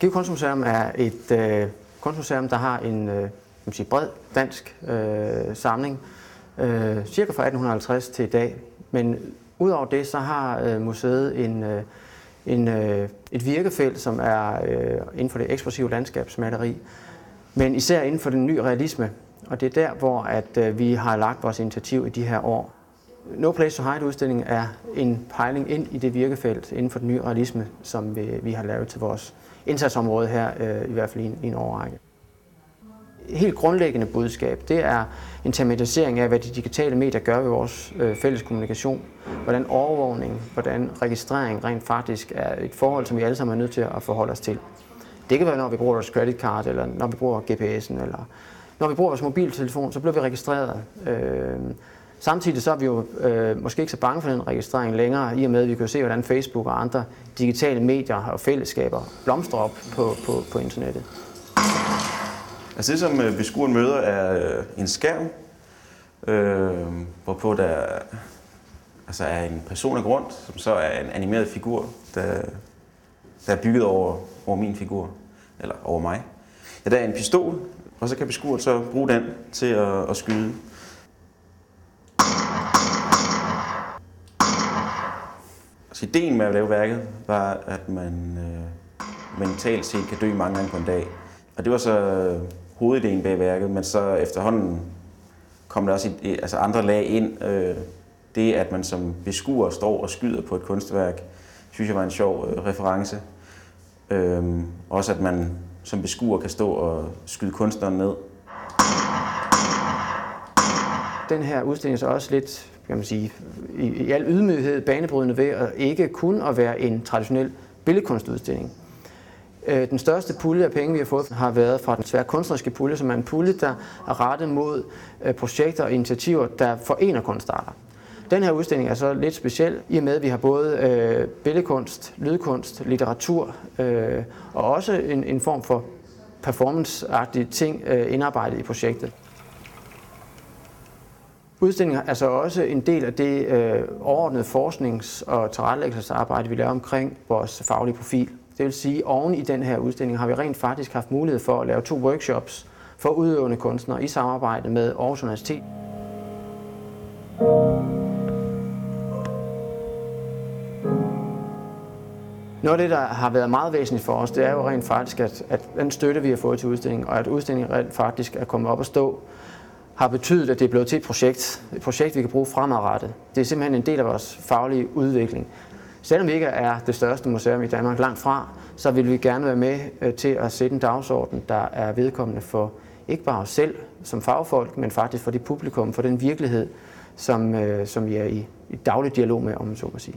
Skive Kunstmuseum er et øh, kunstmuseum, der har en øh, man sige, bred dansk øh, samling, øh, cirka fra 1850 til i dag. Men udover det, så har øh, museet en, øh, en, øh, et virkefelt, som er øh, inden for det ekspressive landskabsmaleri, men især inden for den nye realisme. Og det er der, hvor at, øh, vi har lagt vores initiativ i de her år. No Place to Hide udstillingen er en pejling ind i det virkefelt inden for den nye realisme, som vi, vi har lavet til vores indsatsområde her, øh, i hvert fald i en, i en overrække. Helt grundlæggende budskab, det er en tematisering af, hvad de digitale medier gør ved vores øh, fælles kommunikation. Hvordan overvågning, hvordan registrering rent faktisk er et forhold, som vi alle sammen er nødt til at forholde os til. Det kan være, når vi bruger vores credit card, eller når vi bruger GPS'en, eller når vi bruger vores mobiltelefon, så bliver vi registreret. Øh, Samtidig så er vi jo øh, måske ikke så bange for den registrering længere, i og med at vi kan se, hvordan Facebook og andre digitale medier og fællesskaber blomstrer op på, på, på internettet. Altså det, som øh, beskueren møder, er øh, en skærm, øh, hvorpå der altså er en person af grund, som så er en animeret figur, der, der er bygget over, over min figur, eller over mig. Ja, der er en pistol, og så kan beskueren så bruge den til at, at skyde. Så ideen med at lave værket var, at man øh, mentalt set kan dø mange gange på en dag. Og det var så øh, hovedideen bag værket, men så efterhånden kom der også i, altså andre lag ind. Øh, det, at man som beskuer står og skyder på et kunstværk, synes jeg var en sjov øh, reference. Øh, også at man som beskuer kan stå og skyde kunstneren ned. Den her udstilling er så også lidt kan man sige, i, i al ydmyghed banebrydende ved at ikke kun at være en traditionel billedkunstudstilling. Øh, den største pulje af penge, vi har fået, har været fra den svære kunstneriske pulje, som er en pulje, der er rettet mod øh, projekter og initiativer, der forener kunstarter. Den her udstilling er så lidt speciel, i og med, at vi har både øh, billedkunst, lydkunst, litteratur øh, og også en, en form for performanceagtige ting øh, indarbejdet i projektet. Udstillingen er så også en del af det øh, overordnede forsknings- og tilrettelæggelsesarbejde, vi laver omkring vores faglige profil. Det vil sige, at oven i den her udstilling har vi rent faktisk haft mulighed for at lave to workshops for udøvende kunstnere i samarbejde med Aarhus Universitet. Noget af det, der har været meget væsentligt for os, det er jo rent faktisk, at, at den støtte, vi har fået til udstillingen, og at udstillingen rent faktisk er kommet op at stå, har betydet, at det er blevet til et projekt. Et projekt, vi kan bruge fremadrettet. Det er simpelthen en del af vores faglige udvikling. Selvom vi ikke er det største museum i Danmark langt fra, så vil vi gerne være med øh, til at sætte en dagsorden, der er vedkommende for ikke bare os selv som fagfolk, men faktisk for det publikum, for den virkelighed, som, øh, som vi er i, i daglig dialog med, om man så må sige.